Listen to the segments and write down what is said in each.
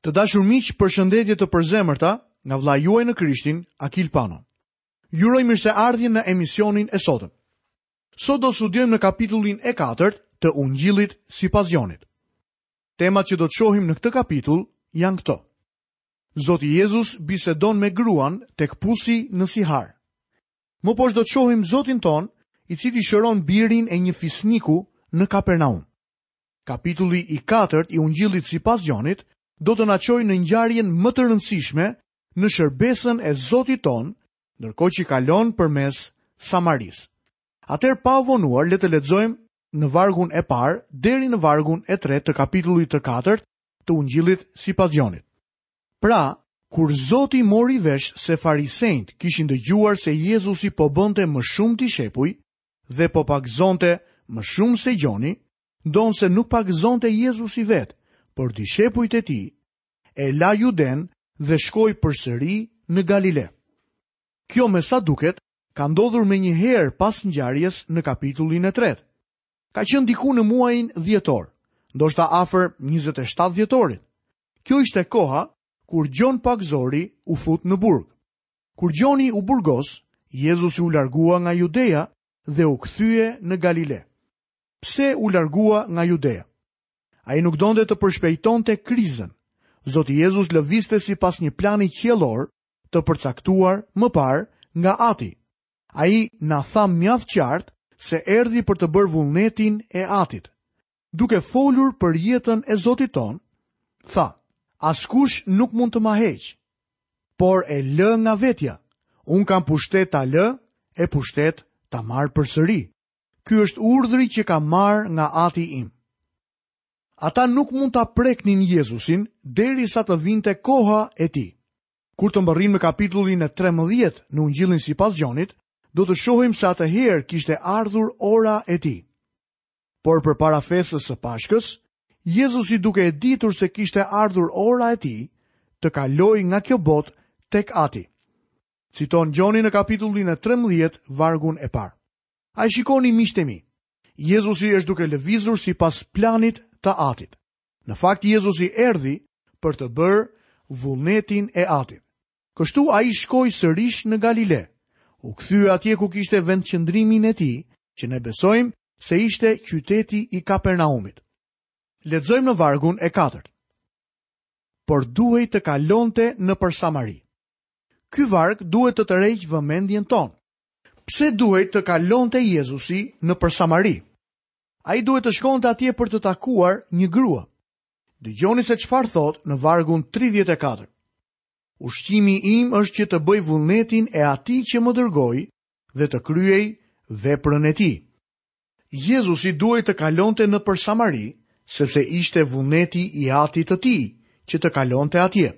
Të dashur miq, përshëndetje të përzemërta nga vëllai juaj në Krishtin, Akil Pano. Ju uroj mirëseardhjen në emisionin e sotëm. Sot do të studiojmë në kapitullin e 4 të Ungjillit sipas Gjonit. Temat që do të shohim në këtë kapitull janë këto. Zoti Jezus bisedon me gruan tek pusi në Sihar. Më poshtë do të shohim Zotin tonë, i cili shëron birin e një fisniku në Kapernaum. Kapitulli i katërt i Ungjillit sipas Gjonit do të na çojë në ngjarjen më të rëndësishme në shërbesën e Zotit tonë, ndërkohë që kalon përmes Samarisë. Atëherë pa u vonuar le të lexojmë në vargun e parë deri në vargun e tretë të kapitullit të katërt të Ungjillit sipas Gjonit. Pra, kur Zoti mori vesh se farisenjtë kishin dëgjuar se Jezusi po bënte më shumë dishepuj, dhe po pagëzonte më shumë se Gjoni, ndonëse nuk pagëzonte Jezusi vetë, por dishepujt e tij, e la Judenë dhe shkoi përsëri në Galile. Kjo me sa duket, ka ndodhur menjëherë pas ngjarjes në kapitullin e tretë. Ka qenë diku në muajin dhjetor, ndoshta afër 27 dhjetorit. Kjo ishte koha kur Gjon Pagëzori u fut në burg. Kur Gjoni u burgos, Jezusi u largua nga Judea dhe u kthye në Galile. Pse u largua nga Judea? Ai nuk donte të përshpejtonte krizën. Zoti Jezus lëvizte sipas një plani qiellor të përcaktuar më parë nga Ati. Ai na tha mjaft qartë se erdhi për të bërë vullnetin e Atit. duke folur për jetën e Zotit tonë, tha, askush nuk mund të ma heqë, por e lë nga vetja, unë kam pushtet ta lë e pushtet ta marr përsëri. Ky është urdhri që kam marrë nga ati im. Ata nuk mund ta preknin Jezusin derisa të vinte koha e tij. Kur të mbërrijmë kapitullin e 13 në ungjillin sipas Gjonit, do të shohim se atëherë kishte ardhur ora e tij. Por përpara festës së Pashkës, Jezusi duke e ditur se kishte ardhur ora e tij, të kalojë nga kjo botë tek Ati. Citon Gjoni në kapitullin e 13, vargun e parë. A e shikoni miqtë e mi? Jezusi është duke lëvizur sipas planit të Atit. Në fakt, Jezusi erdhi për të bërë vullnetin e Atit. Kështu ai shkoi sërish në Galile. U kthye atje ku kishte vendqëndrimin e tij, që ne besojmë se ishte qyteti i Kapernaumit. Lexojmë në vargun e katërt. Por duhej të kalonte nëpër Samari. Ky varg duhet të tërheqë vëmendjen tonë. Pse duhej të kalonte Jezusi nëpër Samari? Ai duhet të shkonte atje për të takuar një grua. Dëgjoni se çfarë thotë në vargun 34. Ushqimi im është që të bëj vullnetin e Atij që më dërgoi dhe të kryej veprën e Tij. Jezusi duhej të kalonte nëpër Samari, sepse ishte vullneti i Atit të Tij që të kalonte atje.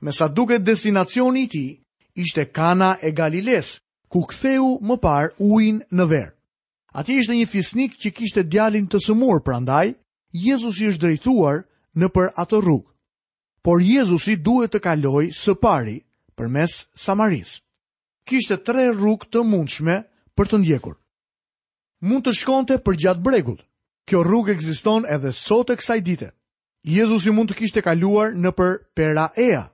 Me sa duket destinacioni i Tij ishte Kana e Galilesë, ku ktheu më parë ujin në verë. Atje ishte një fisnik që kishte djalin të sëmurë, prandaj Jezusi është drejtuar nëpër atë rrugë. Por Jezusi duhet të kalojë së pari përmes Samarisë. Kishte tre rrugë të mundshme për të ndjekur. Mund të shkonte përgjatë bregut. Kjo rrugë ekziston edhe sot e kësaj dite. Jezusi mund të kishte kaluar nëpër Peraea,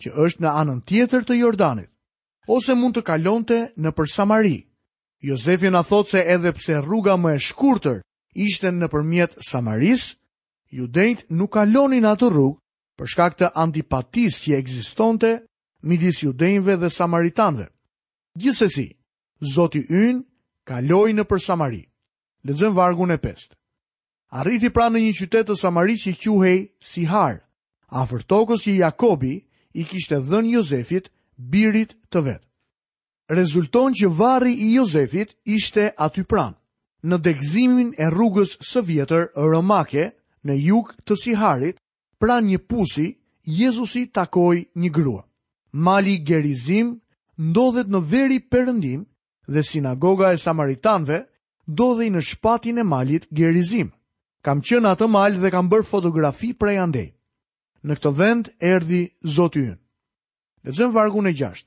që është në anën tjetër të Jordanit, ose mund të kalonte nëpër Samari. Jozefi na thotë se edhe pse rruga më e shkurtër ishte nëpërmjet Samarisë, Judenjtë nuk kalonin atë rrugë për shkak të antipatisë që ekzistonte midis judenjve dhe samaritanëve. Gjithsesi, Zoti ynë kaloi nëpër Samari. Lexojmë vargun e pestë. Arriti pra në një qytet të Samarisë që quhej Sihar, afër tokës që Jakobi i kishte dhënë Jozefit, birit të vet. rezulton që varri i Jozefit ishte aty pranë, në degëzimin e rrugës së vjetër romake në jug të Siharit, pranë një pusi, Jezusi takoi një grua. Mali Gerizim ndodhet në veriperëndim dhe sinagoga e samaritanëve ndodhej në shpatin e malit Gerizim. Kam qenë në atë mal dhe kam bërë fotografi prej andej. Në këtë vend erdhi Zoti ynë. Lexojmë vargun e 6.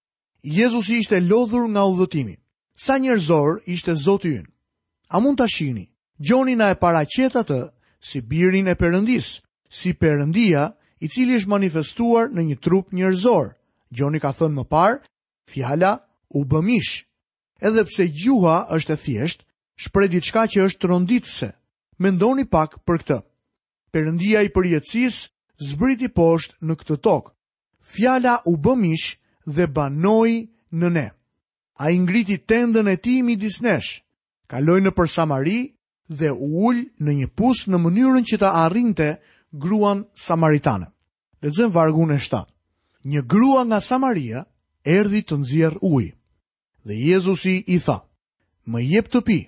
Jezusi ishte lodhur nga udhëtimi. Sa njerëzor ishte Zoti ynë! A mund ta shihni? Gjoni na e paraqet atë si birin e Perëndisë, si Perëndia, i cili është manifestuar në një trup njerëzor. Gjoni ka thënë më parë, fjala u bë mish. Edhe pse gjuha është e thjeshtë, shpreh diçka që është tronditëse. Mendoni pak për këtë. Perëndia i përjetësisë zbriti poshtë në këtë tokë, Fjala u bë mish dhe banoi në ne. Ai ngriti tendën e tij midis nesh, kaloi nëpër Samari dhe u ul në një pus në mënyrën që ta arrinte gruan samaritane. Lexojmë vargun e shtatë. Një grua nga Samaria erdhi të nxjerrë ujë. Dhe Jezusi i tha, Më jep të pi.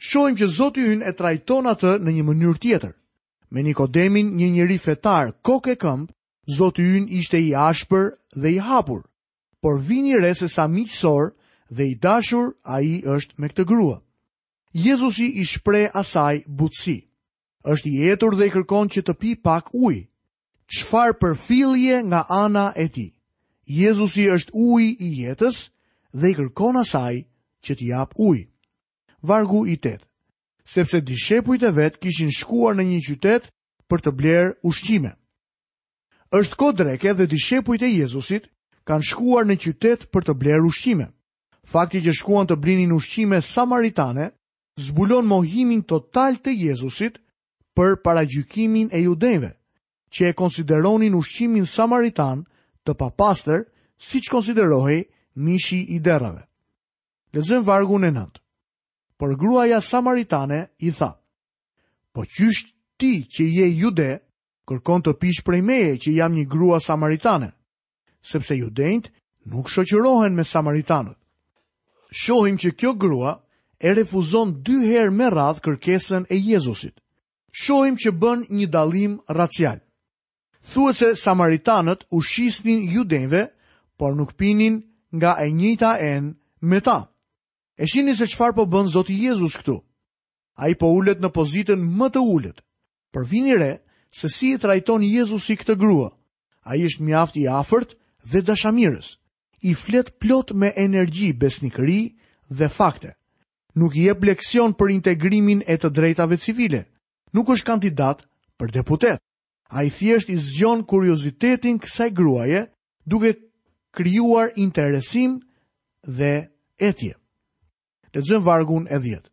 shohim që Zoti ynë e trajton atë në një mënyrë tjetër. Me Nikodemin, një njeri fetar, kokë e këmbë, Zoti ynë ishte i ashpër dhe i hapur. Por vini re se sa miqësor dhe i dashur ai është me këtë grua. Jezusi i shpreh asaj butësi. Është i etur dhe i kërkon që të pi pak ujë. Çfarë përfillje nga ana e tij! Jezusi është uji i jetës dhe i kërkon asaj që t'i japë ujë. Vargu i tetë, Sepse dishepujt e vet kishin shkuar në një qytet për të blerë ushqime. Është kohë dreke dhe dishepujt e Jezusit kanë shkuar në qytet për të blerë ushqime. Fakti që shkuan të blinin ushqime samaritane zbulon mohimin total të Jezusit për paragjykimin e judenjve, që e konsideronin ushqimin samaritan të papastër, siç konsiderohej mishi i derrave. Lexojmë vargun e nëntë. Por gruaja samaritane i tha, po qysht ti që je jude, kërkon të pish prej meje që jam një grua samaritane. sepse judenjtë nuk shoqërohen me samaritanët. Shohim që kjo grua e refuzon dy herë me radhë kërkesën e Jezusit. Shohim që bën një dallim racial. Thuhet se samaritanët u shisnin judenjve, por nuk pinin nga e njëjta enë me ta. E shihni se çfarë po bën Zoti Jezus këtu. Ai po ulet në pozitën më të ulët, por vini re se si e trajton Jezusi këtë grua, Ai është mjaft i afërt dhe dashamirës. I flet plot me energji, besnikëri dhe fakte. Nuk i jep leksion për integrimin e të drejtave civile. Nuk është kandidat për deputet. Ai thjesht i zgjon kuriozitetin kësaj gruaje duke krijuar interesim dhe etje. Lexojmë vargun e dhjetë.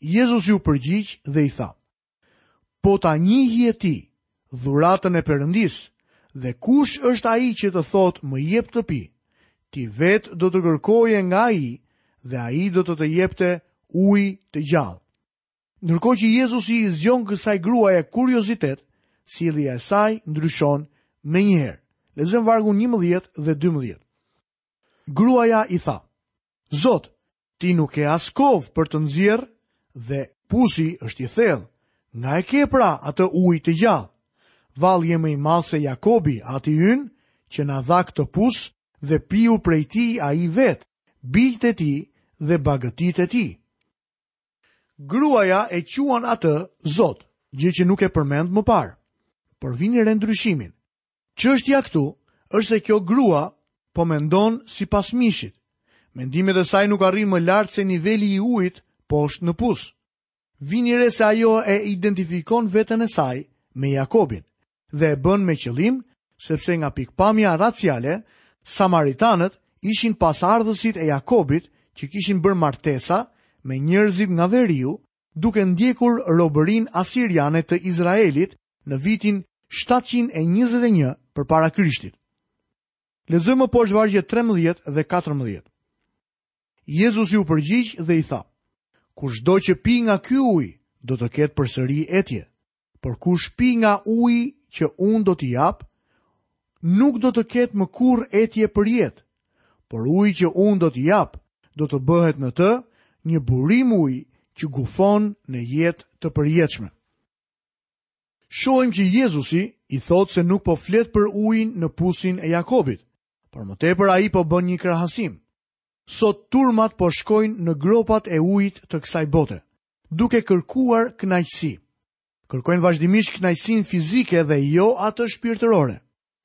Jezusi u përgjigj dhe i tha: Po ta njihje ti dhuratën e Perëndisë dhe kush është ai që të thotë më jep të pi, ti vetë do të kërkoje nga ai dhe ai do të të jepte ujë të gjallë. Ndërkohë që Jezusi i zgjon kësaj gruaje kuriozitet, sjellja e saj ndryshon menjëherë. Lexojmë vargun 11 dhe 12. Gruaja i tha: Zot, ti nuk ke as kovë për të nxjerr dhe pusi është i thellë. Nga e ke pra atë ujë të gjallë? Vallë je më i madh se Jakobi, ati ynë, që na dha këtë pus dhe piu prej tij ai vetë, bijtë e tij dhe bagëtitë e tij. Gruaja e quan atë zot, gjë që nuk e përmend më parë. Por vini re ndryshimin. Çështja këtu është se kjo grua po mendon sipas mishit. Mendimet e saj nuk arrijnë më lartë se niveli i ujit poshtë në pus. Vini re se ajo e identifikon veten e saj me Jakobin dhe e bën me qëllim sepse nga pikëpamja raciale, samaritanët ishin pasardhësit e Jakobit që kishin bërë martesa me njerëzit nga veriu duke ndjekur robërinë asiriane të Izraelit në vitin shtatëqind e njëzet e një përpara Krishtit. Lexojmë më poshtë vargjet 13 dhe 14. Jezusi u përgjigj dhe i tha: Kushdo që pi nga ky ujë, do të ketë përsëri etje. Por kush pi nga uji që unë do t'i jap, nuk do të ketë më kurrë etje përjetë, por uji që unë do t'i jap, do të bëhet në të një burim uji që gufon në jetë të përjetshme. Shohim që Jezusi i thotë se nuk po flet për ujin në pusin e Jakobit, por më tepër ai po bën një krahasim. Sot turmat po shkojnë në gropat e ujit të kësaj bote, duke kërkuar kënaqësi. Kërkojnë vazhdimisht kënaqësinë fizike dhe jo atë shpirtërore.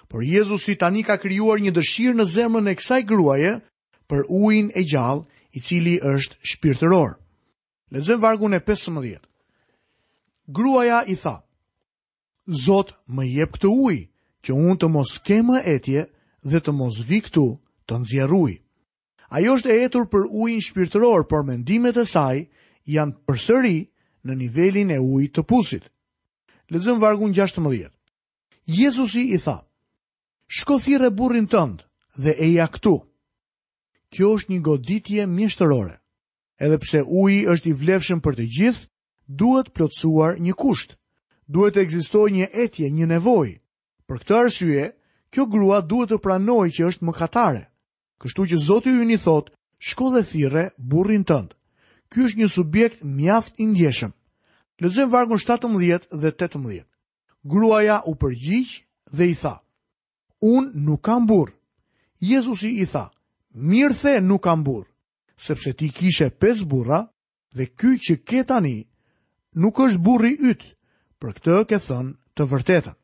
Por Jezusi tani ka krijuar një dëshirë në zemrën e kësaj gruaje për ujin e gjallë, i cili është shpirtëror. Lexojmë vargun e 15. Gruaja i tha: Zot, më jep këtë ujë, që unë të mos kem më etje dhe të mos vij këtu të nxjerr ujë. Ajo është e etur për ujin shpirtëror, por mendimet e saj janë përsëri në nivelin e ujit të pusit. Lexojmë vargun 16. Jezusi i tha: Shko thirre burrin tënd dhe eja këtu. Kjo është një goditje mjeshtërore. Edhe pse uji është i vlefshëm për të gjithë, duhet plotësuar një kusht. Duhet të ekzistojë një etje, një nevojë. Për këtë arsye, kjo grua duhet të pranojë që është mëkatare. Kështu që Zoti ynë i thotë, shko dhe thirre burrin tënd. Ky është një subjekt mjaft i ndjeshëm. Lexojmë vargun 17 dhe 18. Gruaja u përgjigj dhe i tha: Unë nuk kam burrë. Jezusi i tha: Mirë the nuk kam burrë, sepse ti kishe pesë burra Dhe ky që ke tani nuk është burri yt, për këtë ke thënë të vërtetën.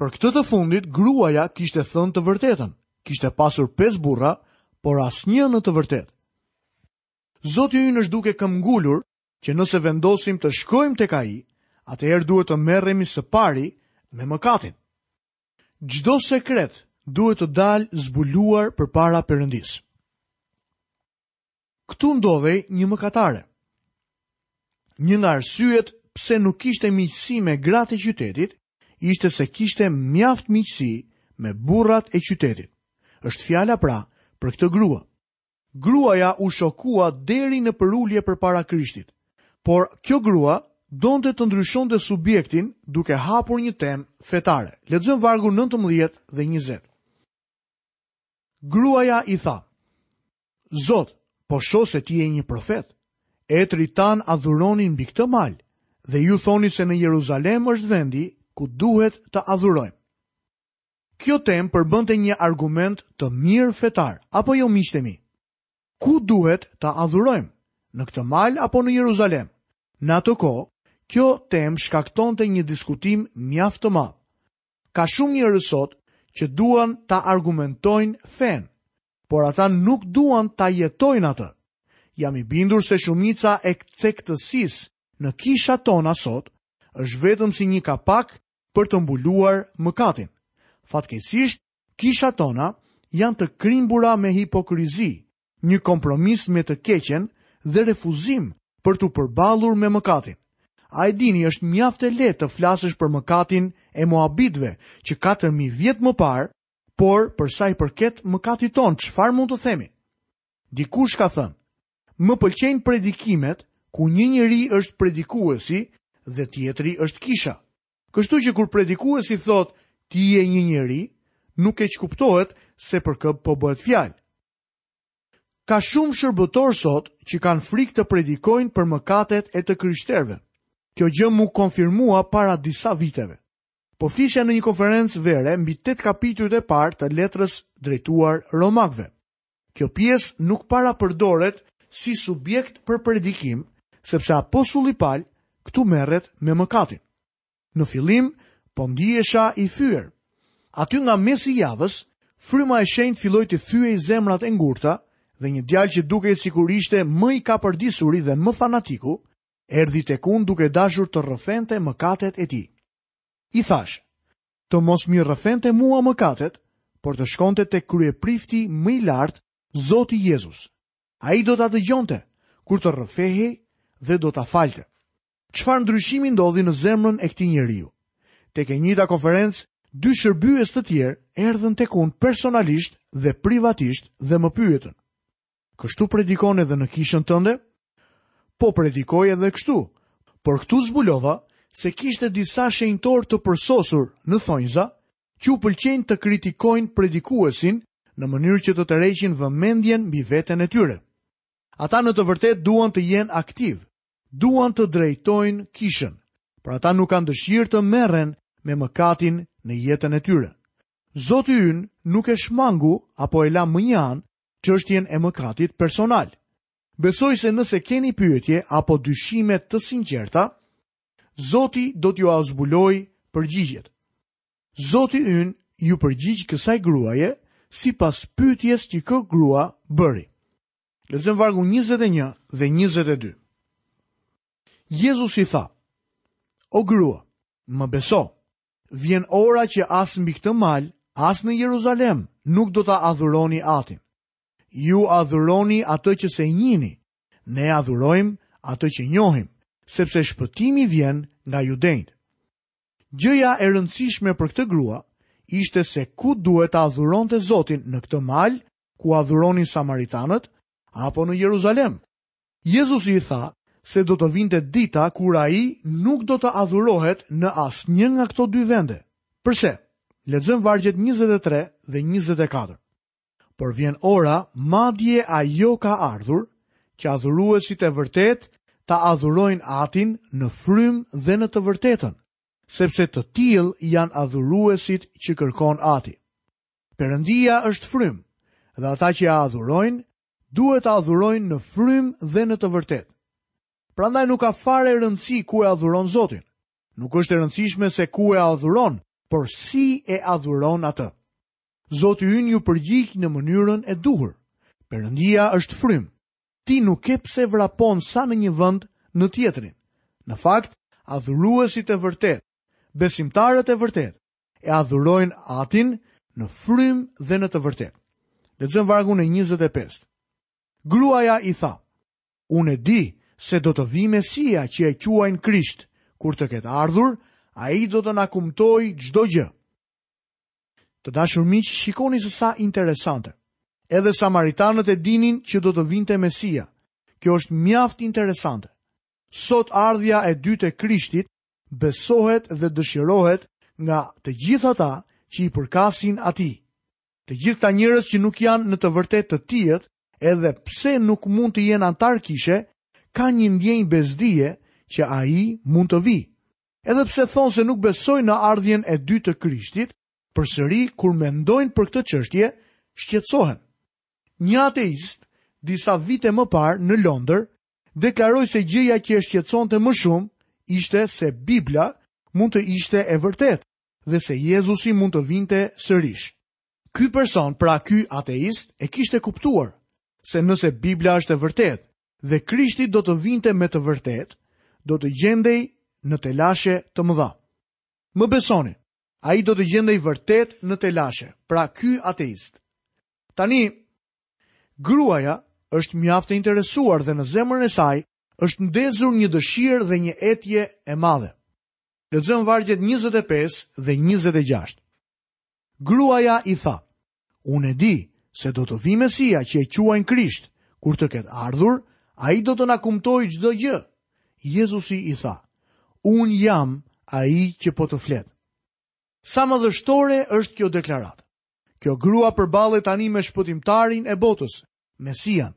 Për këtë të fundit, gruaja kishte thënë të vërtetën, kishte pasur pesë burra, por asnjë në të vërtetë. Zoti ynë është duke këmbëngulur që nëse vendosim të shkojmë tek ai, atëherë duhet të merremi së pari me mëkatin. Çdo sekret duhet të dalë zbuluar përpara Perëndisë. Këtu ndodhej një mëkatare. Një nga arsyet pse nuk kishte miqësi me gratë e qytetit, ishte se kishte mjaft miqësi me burrat e qytetit. Është fjala pra për këtë grua. Gruaja u shokua deri në përulje përpara Krishtit. Por kjo grua donte të ndryshonte subjektin duke hapur një temë fetare. Lexojmë vargu 19 dhe 20. Gruaja i tha: Zot, po shoh se ti je një profet. Etërit tanë adhuronin mbi këtë mal dhe ju thoni se në Jeruzalem është vendi ku duhet të adhurojmë. Kjo temë përbënte një argument të mirë fetar, apo jo miqtë e mi? Ku duhet të adhurojmë? Në këtë mal apo në Jeruzalem? Në atë kohë, kjo temë shkaktonte një diskutim mjaft të madh. Ka shumë njerëz sot që duan ta argumentojnë fenë, por ata nuk duan ta jetojnë atë. Jam i bindur se shumica e cektësisë në kishat tona sot është vetëm si një kapak për të mbuluar mëkatin. Fatkeqësisht, kishat tona janë të krimbura me hipokrizi, një kompromis me të keqen dhe refuzim për t'u përballur me mëkatin. A e dini, është mjaft e lehtë të flasësh për mëkatin e Moabitëve që 4000 vjet më parë Por, për sa i përket mëkatit tonë, çfarë mund të themi? Dikush ka thënë, më pëlqejnë predikimet ku një njeri është predikuesi dhe tjetri është kisha. Kështu që kur predikuesi thotë ti je një njeri, nuk keqkuptohet se për kë po bëhet fjalë. Ka shumë shërbëtorë sot që kanë frikë të predikojnë për mëkatet e të krishterëve. Kjo gjë m'u konfirmua para disa viteve. Po flisja në një konferencë vere mbi tetë kapitujt e parë të letrës drejtuar romakëve. Kjo pjesë nuk para përdoret si subjekt për predikim, sepse apostulli Paul këtu merret me mëkatin. Në fillim po ndihesha i fyer. Aty nga mesi i javës, fryma e shenjtë filloi t'i thyejë zemrat e ngurta dhe një djalë që dukej sikur ishte më i kapërdisuri dhe më fanatiku, erdhi tek unë duke dashur të rrëfente mëkatet e tij. I thashë, të mos m'i rrëfente mua mëkatet, por të shkonte tek kryeprifti më i lartë, Zoti Jezus. Ai do ta dëgjonte kur të rrëfehej dhe do ta falte. Çfarë ndryshimi ndodhi në zemrën e këtij njeriu? Tek e njëjta konferencë, dy shërbyes të tjerë erdhën tek unë personalisht dhe privatisht dhe më pyetën. Kështu predikon edhe në kishën tënde? Po predikoj edhe kështu, por këtu zbulova se kishte disa shenjtorë të përsosur në thonjza që u pëlqejnë të kritikojnë predikuesin në mënyrë që të tërheqin vëmendjen mbi veten e tyre. Ata në të vërtetë duan të jenë aktivë, duan të drejtojnë kishën, por ata nuk kanë dëshirë të merren me mëkatin në jetën e tyre. Zoti ynë nuk e shmangu apo e la më një anë çështjen e mëkatit personal. Besoj se nëse keni pyetje apo dyshime të sinqerta, Zoti do t'jua zbulojë përgjigjet. Zoti ynë iu përgjigj kësaj gruaje sipas pyetjes që kjo grua bëri. Lexojmë vargun 21 dhe 22. Jezusi tha, o grua, më beso, Vjen ora që as mbi këtë mal, as në Jeruzalem, nuk do ta adhuroni atin. Ju adhuroni atë që s'e njihni, ne adhurojmë atë që njohim, sepse shpëtimi vjen nga judenjtë. Gjëja e rëndësishme për këtë grua ishte se ku duhet ta adhuronte Zotin në këtë mal, ku adhuronin Samaritanët, apo në Jeruzalem. Jezusi i tha se do të vinte dita kur ai nuk do të adhurohet në asnjë nga këto dy vende. Përse? Lexojmë vargjet njëzet e tre dhe njëzet e katër. Por vjen ora, madje ajo ka ardhur, që adhuruesit e vërtetë ta adhurojnë Atin në frymë dhe në të vërtetën, sepse të tillë janë adhuruesit që kërkon Ati. Perëndia është frymë, dhe ata që e adhurojnë Duhet ta adhurojnë në frymë dhe në të vërtetë. Prandaj nuk ka fare rëndësi ku e adhuron Zotin. Nuk është e rëndësishme se ku e adhuron, por si e adhuron atë. Zoti ynë iu përgjigj në mënyrën e duhur. Perëndia është frymë. Ti nuk ke pse vrapon sa në një vend në tjetrin. Në fakt, adhuruesit e vërtetë, besimtarët e vërtetë, e adhurojnë Atin në frymë dhe në të vërtetë. Lexojmë vargun e 25. Gruaja i tha: Unë e di se do të vijë Mesia që e quajnë Krisht. Kur të ketë ardhur, ai do të na kumtojë çdo gjë. Të dashur miq, shikoni se sa interesante. Edhe samaritanët e dinin që do të vinte Mesia. Kjo është mjaft interesante. Sot ardhja e dytë e Krishtit besohet dhe dëshirohet nga të gjithë ata që i përkasin atij. Të gjithë këta njerëz që nuk janë në të vërtetë të tijtë, edhe pse nuk mund të jenë anëtarë kishe, kanë një ndjenjë bezdije që ai mund të vijë. Edhe pse thonë se nuk besojnë në ardhjen e dytë të Krishtit, përsëri kur mendojnë për këtë çështje, shqetësohen. Një ateist disa vite më parë në Londër deklaroi se gjëja që e shqetësonte më shumë ishte se Bibla mund të ishte e vërtetë dhe se Jezusi mund të vinte sërish. Ky person, pra ky ateist, e kishte kuptuar se nëse Bibla është e vërtetë dhe Krishti do të vinte me të vërtetë, do të gjendej në telashe të mëdha. Më besoni, ai do të gjendej vërtet në telashe, pra ky ateist. Tani, Gruaja është mjaft e interesuar dhe në zemrën e saj është ndezur një dëshirë dhe një etje e madhe. Lexojmë vargjet 25 dhe 26. Gruaja i tha: Unë e di se do të vijë Mesia që e quajnë Krisht. Kur të ketë ardhur, ai do të na kumtojë çdo gjë. Jezusi i tha: Unë jam ai që po të flet. Sa madhështore është kjo deklaratë. Kjo grua përballet tani me shpëtimtarin e botës, Mesian.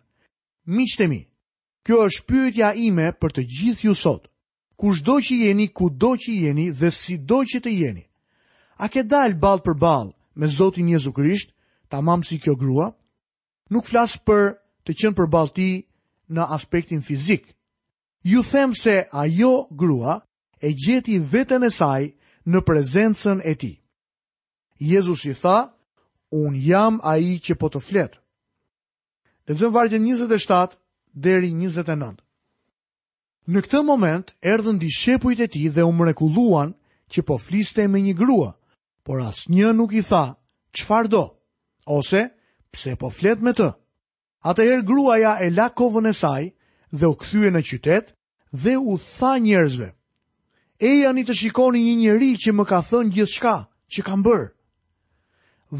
Miqtë e mi, kjo është pyetja ime për të gjithë ju sot. Kushdo që jeni, kudo që jeni dhe sido që të jeni, a ke dalë ballë për ballë me Zotin Jezu Krisht, tamam si kjo grua? Nuk flas për të qenë përballë tij në aspektin fizik. Ju them se ajo grua e gjeti veten e saj në prezencën e tij. Jezusi tha, unë jam ai që po të flet. Lexojmë vargjet 27 deri 29. Në këtë moment, erdhën dishepujt e tij dhe u mrekulluan që po fliste me një grua, por asnjë nuk i tha, çfarë do, ose, pse po flet me të. Atëherë gruaja e la kovën e saj dhe u kthye në qytet dhe u tha njerëzve, Ejani të shikoni një njeri që më ka thënë gjithçka që kam bërë.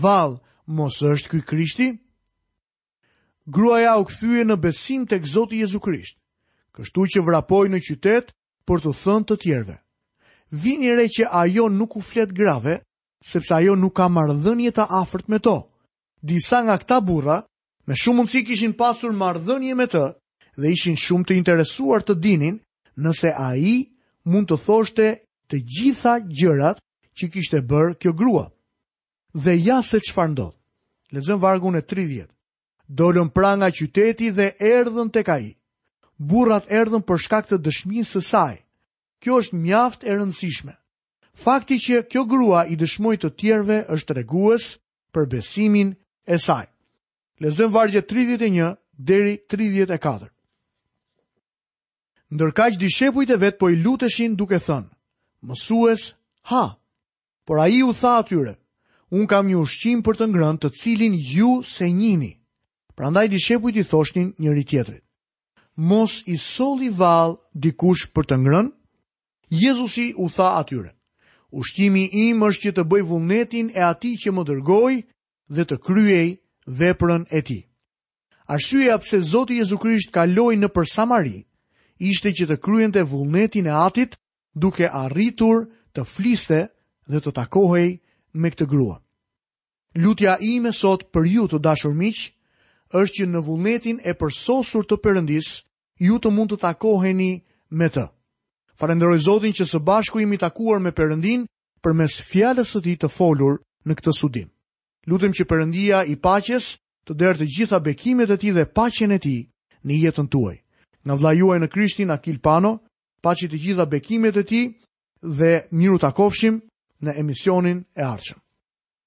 Vallë, mos është ky Krishti? Gruaja u kthye në besim tek Zoti Jezu Krisht, kështu që vrapoi në qytet për t'u thënë të tjerëve. Vini re që ajo nuk u flet grave, sepse ajo nuk ka marrëdhënie të afërt me to, Disa nga këta burra, me shumë mundësi kishin pasur marrëdhënie me të dhe ishin shumë të interesuar të dinin nëse ai mund të thoshte të gjitha gjërat që kishte bërë kjo grua. Dhe ja se çfarë ndodh. Lexojmë vargun e 30. Dolën pra nga qyteti dhe erdhën tek ai. Burrat erdhën për shkak të dëshmisë së saj. Kjo është mjaft e rëndësishme. Fakti që kjo grua i dëshmoi të tjerëve është tregues për besimin e saj. Lexojmë vargjet 31 deri 34. Ndërkaq dishepujt e vet po i luteshin duke thënë: Mësues, ha. Por ai u tha atyre: Unë kam një ushqim për të ngrënë të cilin ju s'e njihni. Prandaj dishepujt i thoshnin njëri-tjetrit: Mos i solli vallë dikush për të ngrënë? Jezusi u tha atyre, Ushqimi im është që të bëj vullnetin e atij që më dërgoi dhe të kryej veprën e tij. Arsyeja pse Zoti Jezu Krisht kaloi nëpër Samari ishte që të kryente vullnetin e atit duke arritur të fliste dhe të takohej me këtë grua. Lutja ime sot për ju të dashur miq është që në vullnetin e përsosur të Perëndisë ju të mund të takoheni me të. Falenderoj Zotin që së bashku jemi takuar me Perëndinë përmes fjalës së tij të folur në këtë studim. Lutem që Perëndia i paqes të derdhë të gjitha bekimet e tij dhe paqen e tij në jetën tuaj. Nga vëllai juaj në Krishtin Akil Pano, paçi të gjitha bekimet e tij dhe mirutakofshim në emisionin e ardhshëm.